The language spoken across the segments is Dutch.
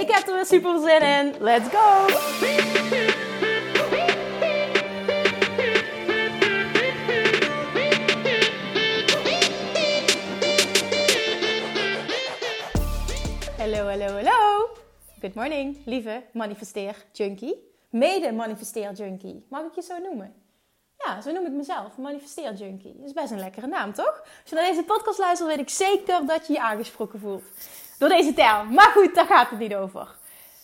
Ik heb er weer super zin in. Let's go! Hallo, hallo, hallo. Good morning, lieve manifesteer junkie. Mede manifesteer junkie. Mag ik je zo noemen? Ja, zo noem ik mezelf. Manifesteer junkie. Dat is best een lekkere naam, toch? Als je naar deze podcast luistert, weet ik zeker dat je je aangesproken voelt door deze term. Maar goed, daar gaat het niet over.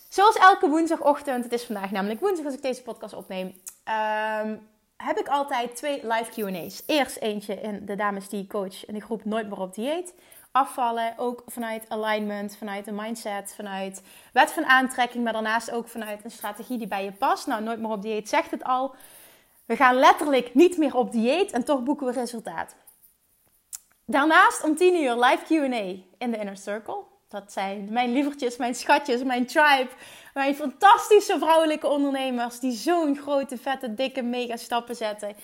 Zoals elke woensdagochtend, het is vandaag namelijk woensdag als ik deze podcast opneem, ehm, heb ik altijd twee live QA's. Eerst eentje in de dames die coach in de groep Nooit meer op dieet. Afvallen, ook vanuit alignment, vanuit een mindset, vanuit wet van aantrekking, maar daarnaast ook vanuit een strategie die bij je past. Nou, Nooit meer op dieet zegt het al. We gaan letterlijk niet meer op dieet en toch boeken we resultaat. Daarnaast om 10 uur live QA in de Inner Circle. Dat zijn mijn lievertjes, mijn schatjes, mijn tribe. Mijn fantastische vrouwelijke ondernemers die zo'n grote, vette, dikke, mega stappen zetten.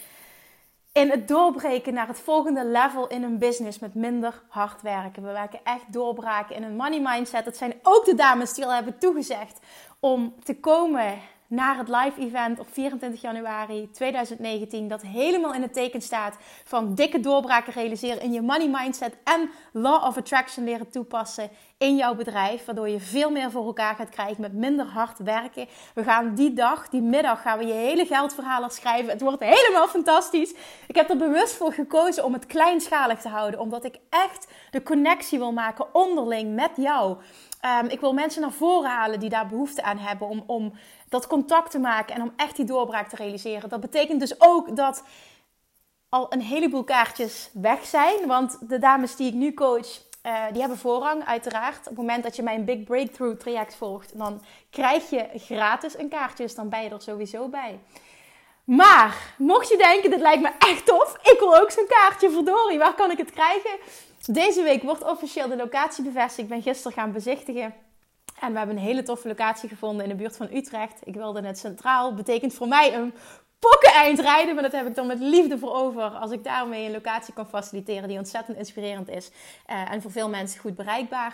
In het doorbreken naar het volgende level in hun business met minder hard werken. We werken echt doorbraken in een money mindset. Dat zijn ook de dames die al hebben toegezegd om te komen naar het live event op 24 januari 2019. Dat helemaal in het teken staat van dikke doorbraken realiseren in je money mindset en law of attraction leren toepassen in jouw bedrijf. Waardoor je veel meer voor elkaar gaat krijgen met minder hard werken. We gaan die dag, die middag, gaan we je hele geldverhaal schrijven. Het wordt helemaal fantastisch. Ik heb er bewust voor gekozen om het kleinschalig te houden. Omdat ik echt de connectie wil maken onderling met jou. Um, ik wil mensen naar voren halen die daar behoefte aan hebben om, om dat contact te maken en om echt die doorbraak te realiseren. Dat betekent dus ook dat al een heleboel kaartjes weg zijn. Want de dames die ik nu coach, uh, die hebben voorrang uiteraard. Op het moment dat je mijn Big Breakthrough traject volgt, dan krijg je gratis een kaartje. Dus dan ben je er sowieso bij. Maar, mocht je denken, dit lijkt me echt tof. Ik wil ook zo'n kaartje, verdorie. Waar kan ik het krijgen? Deze week wordt officieel de locatie bevestigd. Ik ben gisteren gaan bezichtigen. En we hebben een hele toffe locatie gevonden in de buurt van Utrecht. Ik wilde het centraal. Betekent voor mij een pokken eind rijden. Maar dat heb ik dan met liefde voor over. Als ik daarmee een locatie kan faciliteren die ontzettend inspirerend is. Uh, en voor veel mensen goed bereikbaar.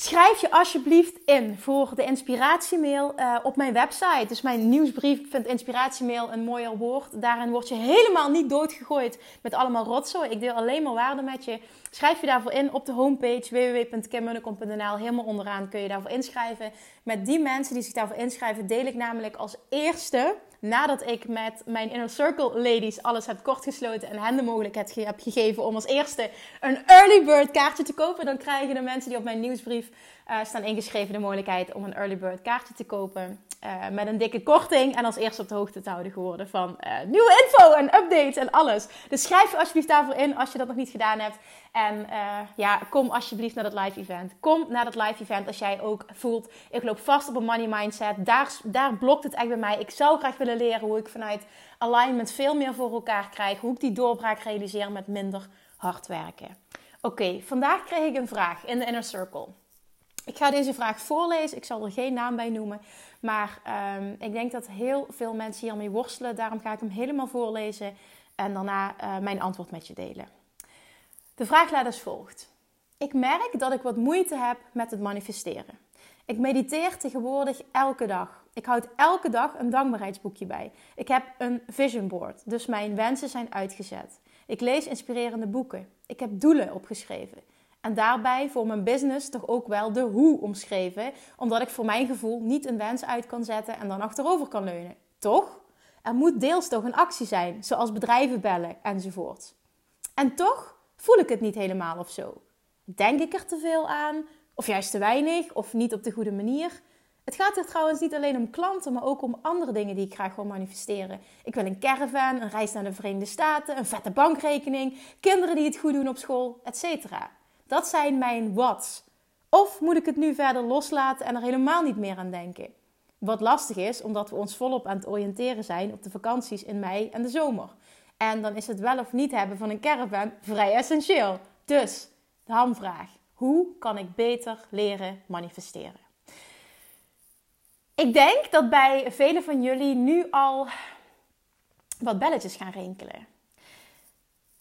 Schrijf je alsjeblieft in voor de inspiratiemail uh, op mijn website. Dus mijn nieuwsbrief. Ik vind inspiratiemail een mooier woord. Daarin word je helemaal niet doodgegooid met allemaal rotzooi. Ik deel alleen maar waarde met je. Schrijf je daarvoor in op de homepage www.kimmunnekom.nl. Helemaal onderaan kun je daarvoor inschrijven. Met die mensen die zich daarvoor inschrijven deel ik namelijk als eerste nadat ik met mijn Inner Circle ladies alles heb kortgesloten en hen de mogelijkheid heb gegeven om als eerste een early bird kaartje te kopen, dan krijgen de mensen die op mijn nieuwsbrief uh, staan ingeschreven de mogelijkheid om een early bird kaartje te kopen. Uh, met een dikke korting en als eerste op de hoogte te houden geworden van uh, nieuwe info en updates en alles. Dus schrijf je alsjeblieft daarvoor in als je dat nog niet gedaan hebt. En ja, kom alsjeblieft naar dat live event. Kom naar dat live event als jij ook voelt, ik loop vast op een money mindset. Daar, daar blokt het echt bij mij. Ik zou graag willen leren hoe ik vanuit alignment veel meer voor elkaar krijg. Hoe ik die doorbraak realiseer met minder hard werken. Oké, vandaag kreeg ik een vraag in de Inner Circle. Ik ga deze vraag voorlezen. Ik zal er geen naam bij noemen. Maar um, ik denk dat heel veel mensen hiermee worstelen. Daarom ga ik hem helemaal voorlezen. En daarna uh, mijn antwoord met je delen. De vraag luidt als volgt. Ik merk dat ik wat moeite heb met het manifesteren. Ik mediteer tegenwoordig elke dag. Ik houd elke dag een dankbaarheidsboekje bij. Ik heb een vision board, dus mijn wensen zijn uitgezet. Ik lees inspirerende boeken. Ik heb doelen opgeschreven. En daarbij voor mijn business toch ook wel de hoe omschreven, omdat ik voor mijn gevoel niet een wens uit kan zetten en dan achterover kan leunen. Toch? Er moet deels toch een actie zijn, zoals bedrijven bellen enzovoort. En toch voel ik het niet helemaal of zo. Denk ik er te veel aan, of juist te weinig, of niet op de goede manier? Het gaat er trouwens niet alleen om klanten, maar ook om andere dingen die ik graag wil manifesteren. Ik wil een caravan, een reis naar de Verenigde Staten, een vette bankrekening, kinderen die het goed doen op school, etc. Dat zijn mijn what's. Of moet ik het nu verder loslaten en er helemaal niet meer aan denken? Wat lastig is, omdat we ons volop aan het oriënteren zijn op de vakanties in mei en de zomer. En dan is het wel of niet hebben van een caravan vrij essentieel. Dus, de hamvraag. Hoe kan ik beter leren manifesteren? Ik denk dat bij velen van jullie nu al wat belletjes gaan rinkelen.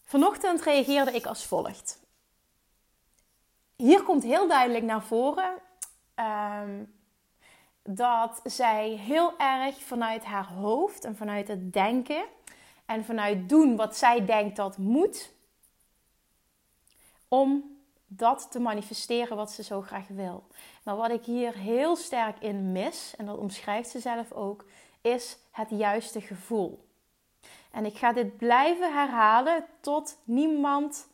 Vanochtend reageerde ik als volgt. Hier komt heel duidelijk naar voren ehm, dat zij heel erg vanuit haar hoofd en vanuit het denken en vanuit doen wat zij denkt dat moet, om dat te manifesteren wat ze zo graag wil. Maar wat ik hier heel sterk in mis, en dat omschrijft ze zelf ook, is het juiste gevoel. En ik ga dit blijven herhalen tot niemand,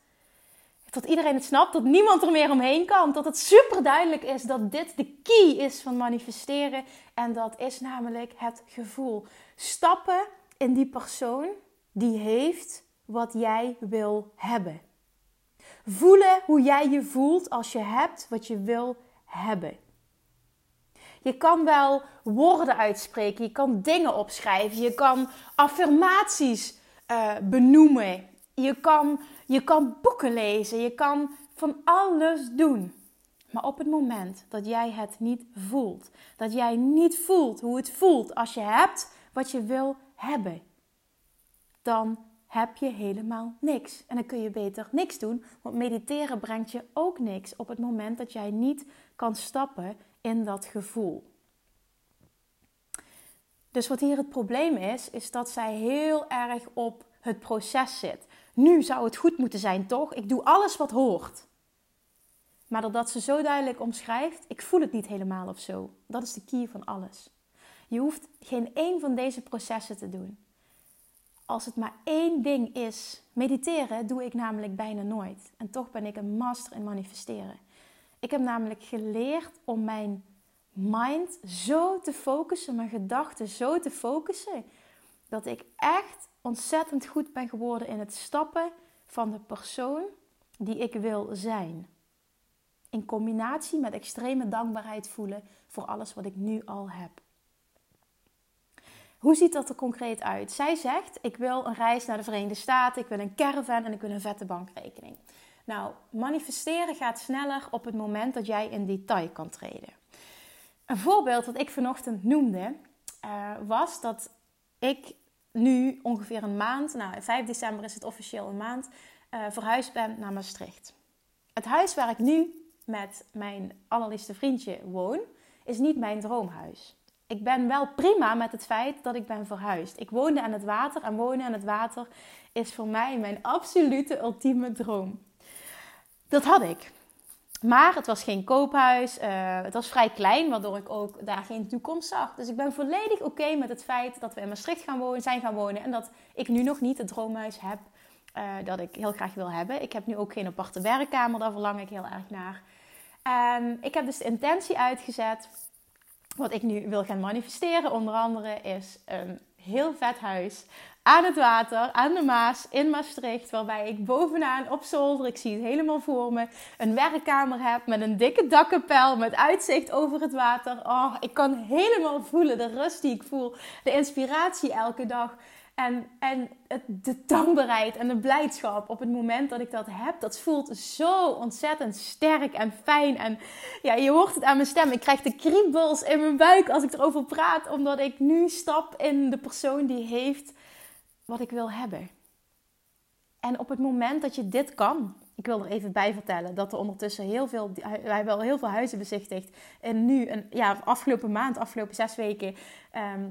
tot iedereen het snapt, tot niemand er meer omheen kan. Tot het super duidelijk is dat dit de key is van manifesteren. En dat is namelijk het gevoel. Stappen in die persoon die heeft wat jij wil hebben. Voelen hoe jij je voelt als je hebt wat je wil hebben. Je kan wel woorden uitspreken, je kan dingen opschrijven, je kan affirmaties uh, benoemen, je kan, je kan boeken lezen, je kan van alles doen. Maar op het moment dat jij het niet voelt, dat jij niet voelt hoe het voelt als je hebt wat je wil hebben, dan heb je helemaal niks. En dan kun je beter niks doen, want mediteren brengt je ook niks op het moment dat jij niet kan stappen in dat gevoel. Dus wat hier het probleem is, is dat zij heel erg op het proces zit. Nu zou het goed moeten zijn, toch? Ik doe alles wat hoort. Maar doordat ze zo duidelijk omschrijft, ik voel het niet helemaal of zo. Dat is de key van alles. Je hoeft geen één van deze processen te doen als het maar één ding is. Mediteren doe ik namelijk bijna nooit. En toch ben ik een master in manifesteren. Ik heb namelijk geleerd om mijn mind zo te focussen, mijn gedachten zo te focussen, dat ik echt ontzettend goed ben geworden in het stappen van de persoon die ik wil zijn. In combinatie met extreme dankbaarheid voelen voor alles wat ik nu al heb. Hoe ziet dat er concreet uit? Zij zegt: Ik wil een reis naar de Verenigde Staten, ik wil een caravan en ik wil een vette bankrekening. Nou, manifesteren gaat sneller op het moment dat jij in detail kan treden. Een voorbeeld dat ik vanochtend noemde uh, was dat ik nu ongeveer een maand, nou 5 december is het officieel een maand, uh, verhuisd ben naar Maastricht. Het huis waar ik nu met mijn allerliefste vriendje woon, is niet mijn droomhuis ik ben wel prima met het feit dat ik ben verhuisd. Ik woonde aan het water en wonen aan het water is voor mij mijn absolute ultieme droom. Dat had ik. Maar het was geen koophuis. Uh, het was vrij klein, waardoor ik ook daar geen toekomst zag. Dus ik ben volledig oké met het feit dat we in Maastricht gaan wonen, zijn gaan wonen. En dat ik nu nog niet het droomhuis heb uh, dat ik heel graag wil hebben. Ik heb nu ook geen aparte werkkamer, daar verlang ik heel erg naar. En ik heb dus de intentie uitgezet wat ik nu wil gaan manifesteren, onder andere, is een heel vet huis aan het water, aan de Maas, in Maastricht. Waarbij ik bovenaan op zolder, ik zie het helemaal voor me, een werkkamer heb met een dikke dakkapel, met uitzicht over het water. Oh, ik kan helemaal voelen de rust die ik voel, de inspiratie elke dag. En, en het, de dankbaarheid en de blijdschap op het moment dat ik dat heb, dat voelt zo ontzettend sterk en fijn. En ja, je hoort het aan mijn stem. Ik krijg de kriebels in mijn buik als ik erover praat, omdat ik nu stap in de persoon die heeft wat ik wil hebben. En op het moment dat je dit kan, ik wil er even bij vertellen dat er ondertussen heel veel, wij hebben al heel veel huizen bezichtigd. En nu, een, ja, afgelopen maand, afgelopen zes weken. Ehm,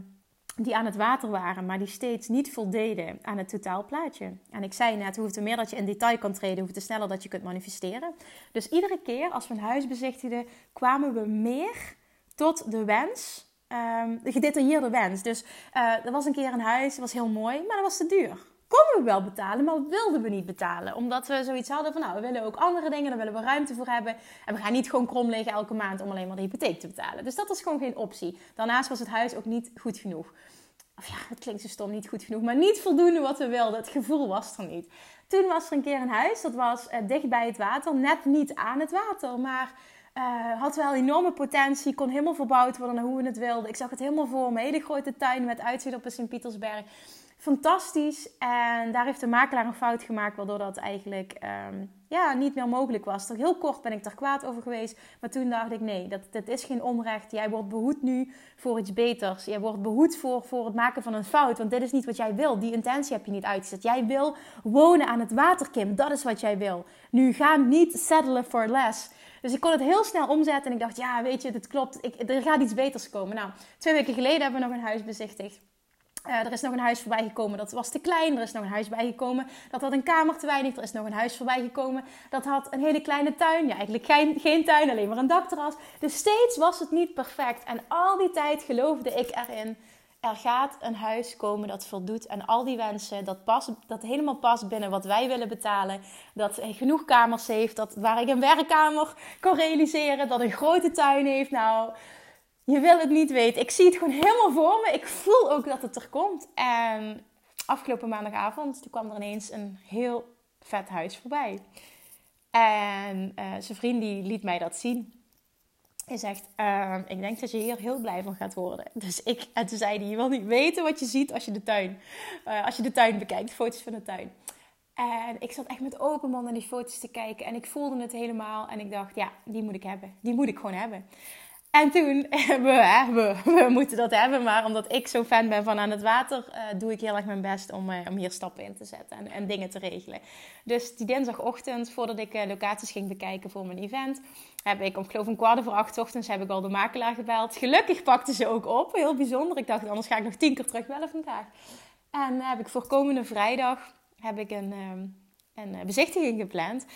die aan het water waren, maar die steeds niet voldeden aan het totaalplaatje. En ik zei net, hoe te meer dat je in detail kan treden, hoe te sneller dat je kunt manifesteren. Dus iedere keer als we een huis bezichtigden, kwamen we meer tot de wens, um, de gedetailleerde wens. Dus uh, er was een keer een huis, was heel mooi, maar dat was te duur. Konden we wel betalen, maar wilden we niet betalen. Omdat we zoiets hadden van, nou, we willen ook andere dingen, daar willen we ruimte voor hebben. En we gaan niet gewoon krom liggen elke maand om alleen maar de hypotheek te betalen. Dus dat was gewoon geen optie. Daarnaast was het huis ook niet goed genoeg. Of ja, het klinkt zo stom, niet goed genoeg, maar niet voldoende wat we wilden. Het gevoel was er niet. Toen was er een keer een huis, dat was uh, dicht bij het water, net niet aan het water, maar Uh, had wel enorme potentie, kon helemaal verbouwd worden naar hoe we het wilden. Ik zag het helemaal voor me. Hele grote tuin met uitzicht op de Sint-Pietersberg fantastisch. En daar heeft de makelaar een fout gemaakt, waardoor dat eigenlijk um, ja, niet meer mogelijk was. Toch heel kort ben ik er kwaad over geweest. Maar toen dacht ik, nee, dat, dat is geen onrecht. Jij wordt behoed nu voor iets beters. Jij wordt behoed voor, voor het maken van een fout. Want dit is niet wat jij wil. Die intentie heb je niet uitgezet. Jij wil wonen aan het water, Kim. Dat is wat jij wil. Nu ga niet settelen for less. Dus ik kon het heel snel omzetten. En ik dacht, ja, weet je, dit klopt. Ik, er gaat iets beters komen. Nou, twee weken geleden hebben we nog een huis bezichtigd. Uh, er is nog een huis voorbij gekomen dat was te klein. Er is nog een huis bijgekomen dat had een kamer te weinig. Er is nog een huis voorbij gekomen dat had een hele kleine tuin. Ja, eigenlijk geen, geen tuin, alleen maar een dakterras. Dus steeds was het niet perfect. En al die tijd geloofde ik erin. Er gaat een huis komen dat voldoet aan al die wensen. Dat, past, dat helemaal past binnen wat wij willen betalen. Dat genoeg kamers heeft. Dat, waar ik een werkkamer kan realiseren. Dat een grote tuin heeft. Nou, je wil het niet weten. Ik zie het gewoon helemaal voor me. Ik voel ook dat het er komt. En afgelopen maandagavond toen kwam er ineens een heel vet huis voorbij. En uh, zijn vriend die liet mij dat zien. Hij zegt, uh, ik denk dat je hier heel blij van gaat worden. Dus ik, en toen zei hij, je wil niet weten wat je ziet als je de tuin, uh, als je de tuin bekijkt, foto's van de tuin. En ik zat echt met open mond naar die foto's te kijken. En ik voelde het helemaal. En ik dacht, ja, die moet ik hebben. Die moet ik gewoon hebben. En toen, we, we, we, moeten dat hebben, maar omdat ik zo fan ben van aan het water, uh, doe ik heel erg mijn best om, uh, om hier stappen in te zetten en, en, dingen te regelen. Dus die dinsdagochtend, voordat ik uh, locaties ging bekijken voor mijn event, heb ik om geloof een kwart voor acht ochtends heb ik al de makelaar gebeld. Gelukkig pakte ze ook op, heel bijzonder. Ik dacht, anders ga ik nog tien keer terugbellen vandaag. En heb ik voor komende vrijdag heb ik een, een bezichtiging gepland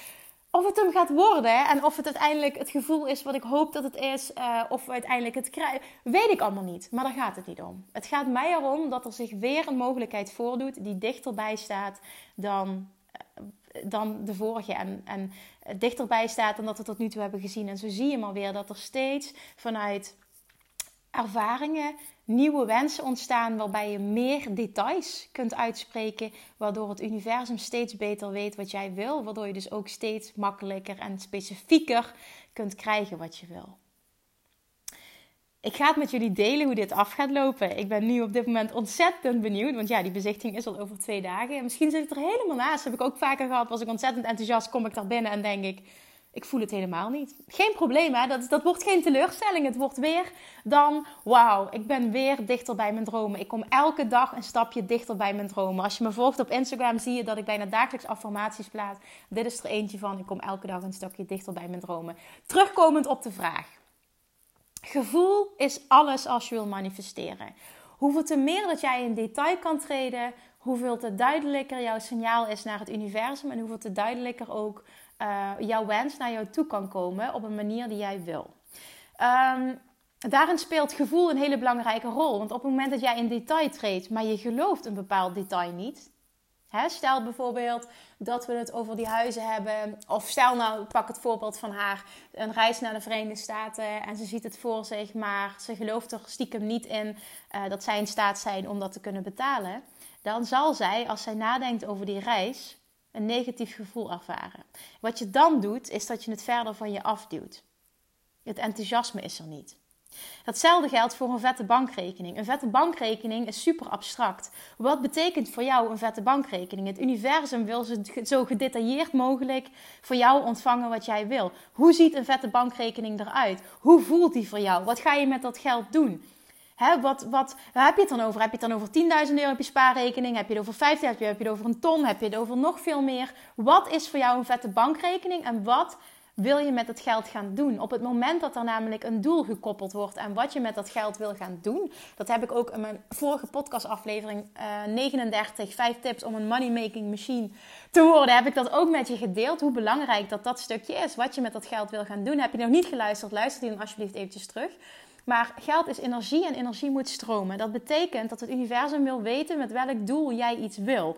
of het hem gaat worden en of het uiteindelijk het gevoel is wat ik hoop dat het is, uh, of we uiteindelijk het krijgen, weet ik allemaal niet. Maar daar gaat het niet om. Het gaat mij erom dat er zich weer een mogelijkheid voordoet die dichterbij staat dan, uh, dan de vorige. En, en dichterbij staat dan dat we tot nu toe hebben gezien. En zo zie je maar weer dat er steeds vanuit ervaringen nieuwe wensen ontstaan waarbij je meer details kunt uitspreken, waardoor het universum steeds beter weet wat jij wil, waardoor je dus ook steeds makkelijker en specifieker kunt krijgen wat je wil. Ik ga het met jullie delen hoe dit af gaat lopen. Ik ben nu op dit moment ontzettend benieuwd. Want ja, die bezichting is al over twee dagen. En misschien zit ik er helemaal naast. Dat heb ik ook vaker gehad. Was ik ontzettend enthousiast, kom ik daar binnen en denk ik ik voel het helemaal niet. Geen probleem, hè? Dat, dat wordt geen teleurstelling. Het wordt weer dan, wauw, ik ben weer dichter bij mijn dromen. Ik kom elke dag een stapje dichter bij mijn dromen. Als je me volgt op Instagram, zie je dat ik bijna dagelijks affirmaties plaats. Dit is er eentje van. Ik kom elke dag een stapje dichter bij mijn dromen. Terugkomend op de vraag. Gevoel is alles als je wil manifesteren. Hoeveel te meer dat jij in detail kan treden, hoeveel te duidelijker jouw signaal is naar het universum en hoeveel te duidelijker ook uh, jouw wens naar jou toe kan komen op een manier die jij wil. Um, daarin speelt gevoel een hele belangrijke rol. Want op het moment dat jij in detail treedt, maar je gelooft een bepaald detail niet. Stel bijvoorbeeld dat we het over die huizen hebben. Of stel nou, pak het voorbeeld van haar. Een reis naar de Verenigde Staten. En ze ziet het voor zich, maar ze gelooft er stiekem niet in uh, dat zij in staat zijn om dat te kunnen betalen. Dan zal zij, als zij nadenkt over die reis, een negatief gevoel ervaren. Wat je dan doet, is dat je het verder van je afduwt. Het enthousiasme is er niet. Datzelfde geldt voor een vette bankrekening. Een vette bankrekening is super abstract. Wat betekent voor jou een vette bankrekening? Het universum wil zo gedetailleerd mogelijk voor jou ontvangen wat jij wil. Hoe ziet een vette bankrekening eruit? Hoe voelt die voor jou? Wat ga je met dat geld doen? Hè, wat, wat, waar heb je het dan over? Heb je het dan over 10.000 euro op je spaarrekening? Heb je het over 50.000? Heb je het over een ton? Heb je het over nog veel meer? Wat is voor jou een vette bankrekening? En wat wil je met het geld gaan doen? Op het moment dat er namelijk een doel gekoppeld wordt en wat je met dat geld wil gaan doen. Dat heb ik ook in mijn vorige podcastaflevering uh, 39, 5 tips om een money making machine te worden. Heb ik dat ook met je gedeeld. Hoe belangrijk dat dat stukje is. Wat je met dat geld wil gaan doen. Heb je nog niet geluisterd? Luister die dan alsjeblieft eventjes terug. Maar geld is energie en energie moet stromen. Dat betekent dat het universum wil weten met welk doel jij iets wil.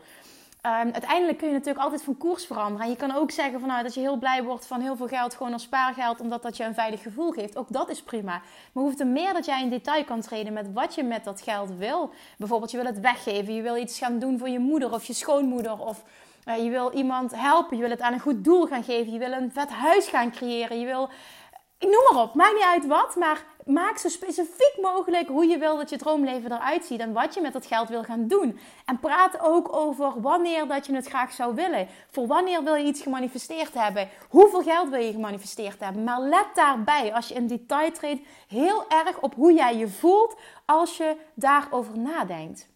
Um, uiteindelijk kun je natuurlijk altijd van koers veranderen. En je kan ook zeggen van, nou, dat je heel blij wordt van heel veel geld, gewoon als spaargeld, omdat dat je een veilig gevoel geeft. Ook dat is prima. Maar hoeft er meer dat jij in detail kan treden met wat je met dat geld wil. Bijvoorbeeld, je wil het weggeven, je wil iets gaan doen voor je moeder of je schoonmoeder. Of uh, je wil iemand helpen, je wil het aan een goed doel gaan geven. Je wil een vet huis gaan creëren. Je wil ik noem maar op, maakt niet uit wat, maar maak zo specifiek mogelijk hoe je wil dat je droomleven eruit ziet en wat je met dat geld wil gaan doen. En praat ook over wanneer dat je het graag zou willen. Voor wanneer wil je iets gemanifesteerd hebben? Hoeveel geld wil je gemanifesteerd hebben? Maar let daarbij, als je in detail treedt, heel erg op hoe jij je voelt als je daarover nadenkt.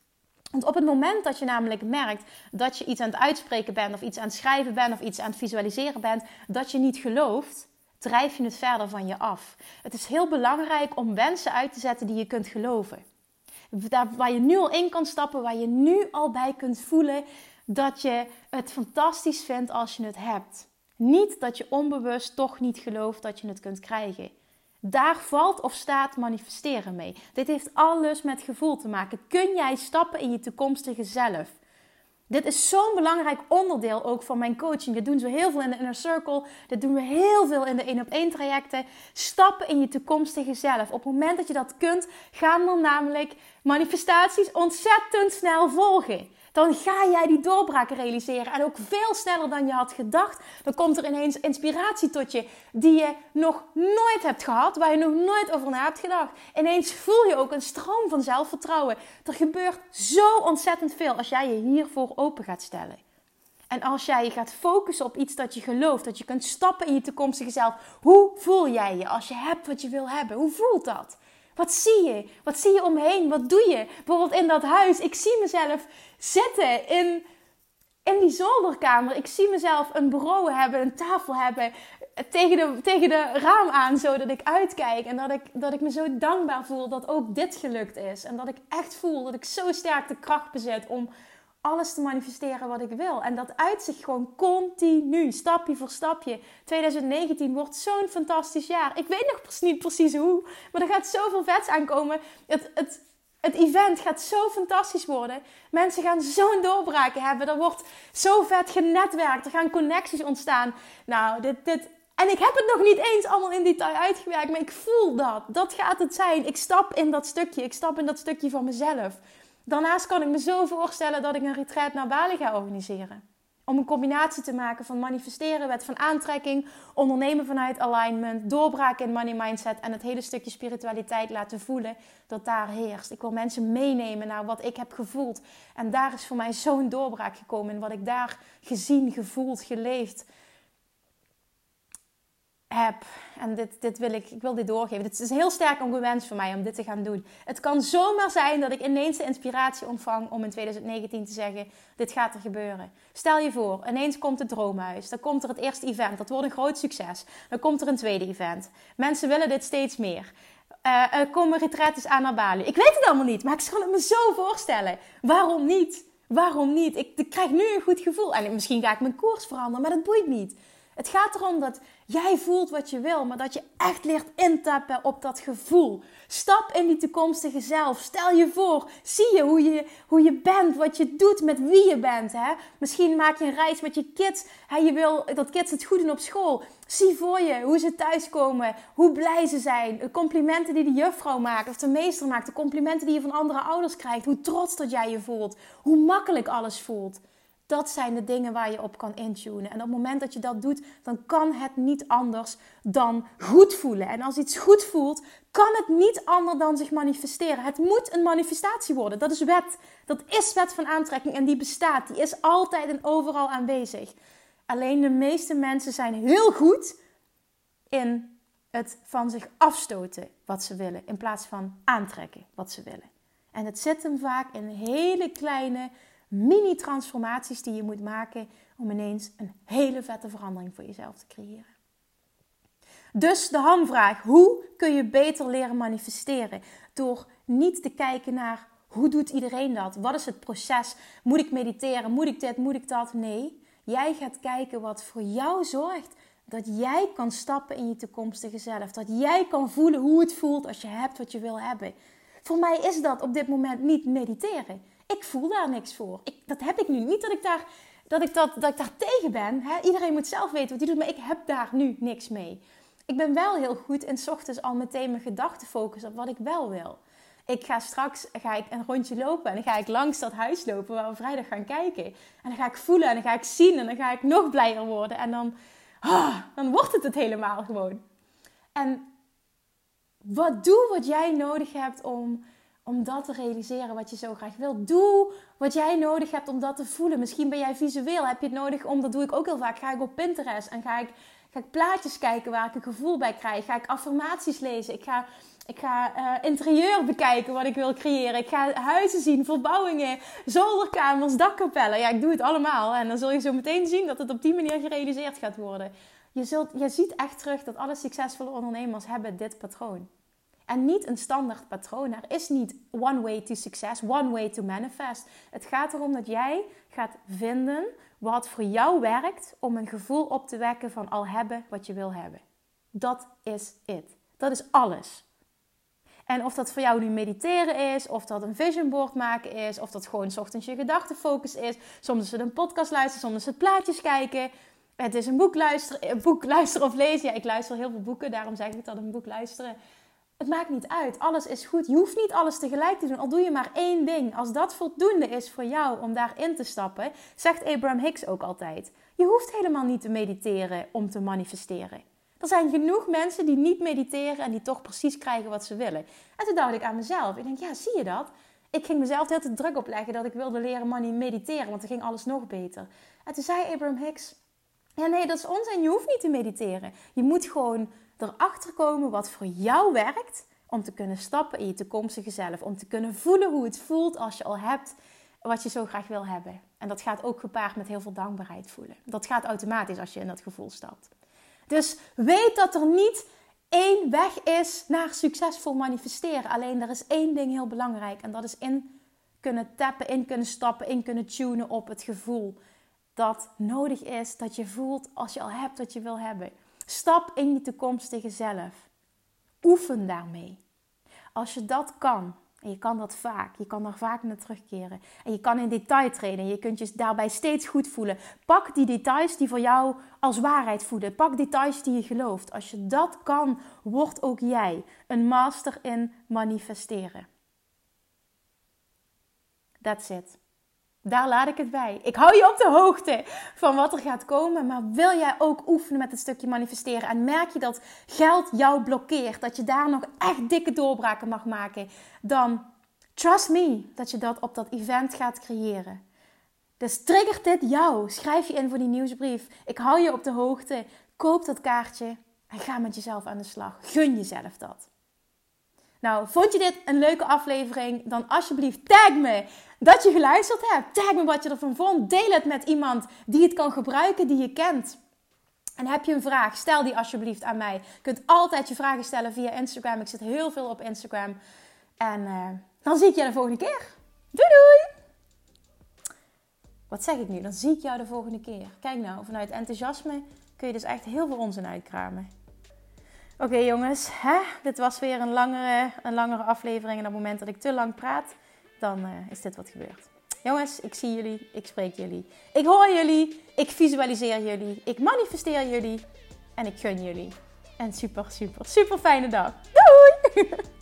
Want op het moment dat je namelijk merkt dat je iets aan het uitspreken bent, of iets aan het schrijven bent, of iets aan het visualiseren bent, dat je niet gelooft, drijf je het verder van je af. Het is heel belangrijk om wensen uit te zetten die je kunt geloven. Daar, waar je nu al in kan stappen, waar je nu al bij kunt voelen dat je het fantastisch vindt als je het hebt. Niet dat je onbewust toch niet gelooft dat je het kunt krijgen. Daar valt of staat manifesteren mee. Dit heeft alles met gevoel te maken. Kun jij stappen in je toekomstige zelf? Dit is zo'n belangrijk onderdeel ook van mijn coaching. Dit doen we heel veel in de Inner Circle. Dit doen we heel veel in de 1 op 1 trajecten. Stappen in je toekomstige zelf. Op het moment dat je dat kunt, gaan dan namelijk manifestaties ontzettend snel volgen dan ga jij die doorbraak realiseren. En ook veel sneller dan je had gedacht. Dan komt er ineens inspiratie tot je die je nog nooit hebt gehad, waar je nog nooit over na hebt gedacht. Ineens voel je ook een stroom van zelfvertrouwen. Er gebeurt zo ontzettend veel als jij je hiervoor open gaat stellen. En als jij je gaat focussen op iets dat je gelooft, dat je kunt stappen in je toekomstige zelf. Hoe voel jij je als je hebt wat je wil hebben? Hoe voelt dat? Wat zie je? Wat zie je omheen? Wat doe je? Bijvoorbeeld in dat huis. Ik zie mezelf zitten in, in die zolderkamer. Ik zie mezelf een bureau hebben, een tafel hebben. Tegen de, tegen de raam aan, zodat ik uitkijk. En dat ik, dat ik me zo dankbaar voel dat ook dit gelukt is. En dat ik echt voel dat ik zo sterk de kracht bezit om alles te manifesteren wat ik wil. En dat uitzicht gewoon continu, stapje voor stapje. 2019 wordt zo'n fantastisch jaar. Ik weet nog niet precies hoe, maar er gaat zoveel vets aankomen. Het, het, het event gaat zo fantastisch worden. Mensen gaan zo'n doorbraken hebben. Er wordt zo vet genetwerkt. Er gaan connecties ontstaan. Nou, dit, dit, en ik heb het nog niet eens allemaal in detail uitgewerkt, maar ik voel dat. Dat gaat het zijn. Ik stap in dat stukje. Ik stap in dat stukje van mezelf. Daarnaast kan ik me zo voorstellen dat ik een retreat naar Bali ga organiseren. Om een combinatie te maken van manifesteren, wet van aantrekking, ondernemen vanuit alignment, doorbraken in money mindset en het hele stukje spiritualiteit laten voelen dat daar heerst. Ik wil mensen meenemen naar wat ik heb gevoeld. En daar is voor mij zo'n doorbraak gekomen in wat ik daar gezien, gevoeld, geleefd heb. En dit, dit wil ik, ik wil dit doorgeven. Het is heel sterk wens voor mij om dit te gaan doen. Het kan zomaar zijn dat ik ineens de inspiratie ontvang om in 2019 te zeggen: Dit gaat er gebeuren. Stel je voor, ineens komt het droomhuis. Dan komt er het eerste event. Dat wordt een groot succes. Dan komt er een tweede event. Mensen willen dit steeds meer. Uh, er komen retretes aan naar Bali. Ik weet het allemaal niet, maar ik kan het me zo voorstellen. Waarom niet? Waarom niet? Ik, ik krijg nu een goed gevoel. En misschien ga ik mijn koers veranderen, maar dat boeit niet. Het gaat erom dat jij voelt wat je wil, maar dat je echt leert intappen op dat gevoel. Stap in die toekomstige zelf. Stel je voor, zie je hoe je, hoe je bent, wat je doet, met wie je bent. Hè? Misschien maak je een reis met je kids. Hè? Je wil dat kids het goed doen op school. Zie voor je hoe ze thuiskomen, hoe blij ze zijn. De complimenten die de juffrouw maakt of de meester maakt. De complimenten die je van andere ouders krijgt. Hoe trots dat jij je voelt. Hoe makkelijk alles voelt. Dat zijn de dingen waar je op kan intunen. En op het moment dat je dat doet, dan kan het niet anders dan goed voelen. En als iets goed voelt, kan het niet anders dan zich manifesteren. Het moet een manifestatie worden. Dat is wet. Dat is wet van aantrekking en die bestaat. Die is altijd en overal aanwezig. Alleen de meeste mensen zijn heel goed in het van zich afstoten wat ze willen, in plaats van aantrekken wat ze willen. En het zit hem vaak in hele kleine mini-transformaties die je moet maken om ineens een hele vette verandering voor jezelf te creëren. Dus de hamvraag: hoe kun je beter leren manifesteren? Door niet te kijken naar hoe doet iedereen dat? Wat is het proces? Moet ik mediteren? Moet ik dit? Moet ik dat? Nee, jij gaat kijken wat voor jou zorgt dat jij kan stappen in je toekomstige zelf. Dat jij kan voelen hoe het voelt als je hebt wat je wil hebben. Voor mij is dat op dit moment niet mediteren ik voel daar niks voor. Ik, dat heb ik nu. Niet dat ik daar, dat ik dat, dat ik daar tegen ben. Hè? Iedereen moet zelf weten wat hij doet, maar ik heb daar nu niks mee. Ik ben wel heel goed in s ochtends al meteen mijn gedachten focussen op wat ik wel wil. Ik ga straks ga ik een rondje lopen en dan ga ik langs dat huis lopen waar we vrijdag gaan kijken. En dan ga ik voelen en dan ga ik zien en dan ga ik nog blijer worden. En dan, ah, dan wordt het het helemaal gewoon. En wat doe wat jij nodig hebt om, om dat te realiseren wat je zo graag wil. Doe wat jij nodig hebt om dat te voelen. Misschien ben jij visueel, heb je het nodig om, dat doe ik ook heel vaak, ga ik op Pinterest en ga ik, ga ik plaatjes kijken waar ik een gevoel bij krijg. Ga ik affirmaties lezen. Ik ga ik ga uh, interieur bekijken wat ik wil creëren. Ik ga huizen zien, verbouwingen, zolderkamers, dakkapellen. Ja, ik doe het allemaal. En dan zul je zo meteen zien dat het op die manier gerealiseerd gaat worden. Je, zult, je ziet echt terug dat alle succesvolle ondernemers hebben dit patroon. En niet een standaard patroon. Er is niet one way to success, one way to manifest. Het gaat erom dat jij gaat vinden wat voor jou werkt om een gevoel op te wekken van al hebben wat je wil hebben. Dat is het. Dat is alles. En of dat voor jou nu mediteren is, of dat een vision board maken is, of dat gewoon ochtends je gedachtenfocus is. Soms is het een podcast luisteren, soms is het plaatjes kijken. Het is een boek luisteren, boek luisteren of lezen. Ja, ik luister heel veel boeken, daarom zeg ik dat een boek luisteren. Het maakt niet uit. Alles is goed. Je hoeft niet alles tegelijk te doen. Al doe je maar één ding. Als dat voldoende is voor jou om daarin te stappen, zegt Abraham Hicks ook altijd. Je hoeft helemaal niet te mediteren om te manifesteren. Er zijn genoeg mensen die niet mediteren en die toch precies krijgen wat ze willen. En toen dacht ik aan mezelf. Ik denk, ja, zie je dat? Ik ging mezelf heel te druk opleggen dat ik wilde leren money mediteren, want dan ging alles nog beter. En toen zei Abraham Hicks, ja nee, dat is onzin. Je hoeft niet te mediteren. Je moet gewoon erachter komen wat voor jou werkt om te kunnen stappen in je toekomstige zelf. Om te kunnen voelen hoe het voelt als je al hebt wat je zo graag wil hebben. En dat gaat ook gepaard met heel veel dankbaarheid voelen. Dat gaat automatisch als je in dat gevoel stapt. Dus weet dat er niet één weg is naar succesvol manifesteren. Alleen er is één ding heel belangrijk en dat is in kunnen tappen, in kunnen stappen, in kunnen tunen op het gevoel dat nodig is dat je voelt als je al hebt wat je wil hebben. Stap in je toekomstige zelf. Oefen daarmee. Als je dat kan, en je kan dat vaak. Je kan daar vaak naar terugkeren. En je kan in detail trainen. Je kunt je daarbij steeds goed voelen. Pak die details die voor jou als waarheid voelen. Pak details die je gelooft. Als je dat kan, wordt ook jij een master in manifesteren. That's it. Daar laat ik het bij. Ik hou je op de hoogte van wat er gaat komen. Maar wil jij ook oefenen met het stukje manifesteren? En merk je dat geld jou blokkeert? Dat je daar nog echt dikke doorbraken mag maken? Dan trust me dat je dat op dat event gaat creëren. Dus triggert dit jou? Schrijf je in voor die nieuwsbrief. Ik hou je op de hoogte. Koop dat kaartje en ga met jezelf aan de slag. Gun jezelf dat. Nou, vond je dit een leuke aflevering? Dan alsjeblieft tag me dat je geluisterd hebt. Tag me wat je ervan vond. Deel het met iemand die het kan gebruiken, die je kent. En heb je een vraag, stel die alsjeblieft aan mij. Je kunt altijd je vragen stellen via Instagram. Ik zit heel veel op Instagram. En uh, dan zie ik je de volgende keer. Doei doei! Wat zeg ik nu? Dan zie ik jou de volgende keer. Kijk nou, vanuit enthousiasme kun je dus echt heel veel onzin uitkramen. Oké jongens, hè? dit was weer een langere, een langere aflevering. En op het moment dat ik te lang praat, dan uh, is dit wat gebeurt. Jongens, ik zie jullie, ik spreek jullie. Ik hoor jullie, ik visualiseer jullie, ik manifesteer jullie en ik gun jullie. En super, super, super fijne dag. Doei!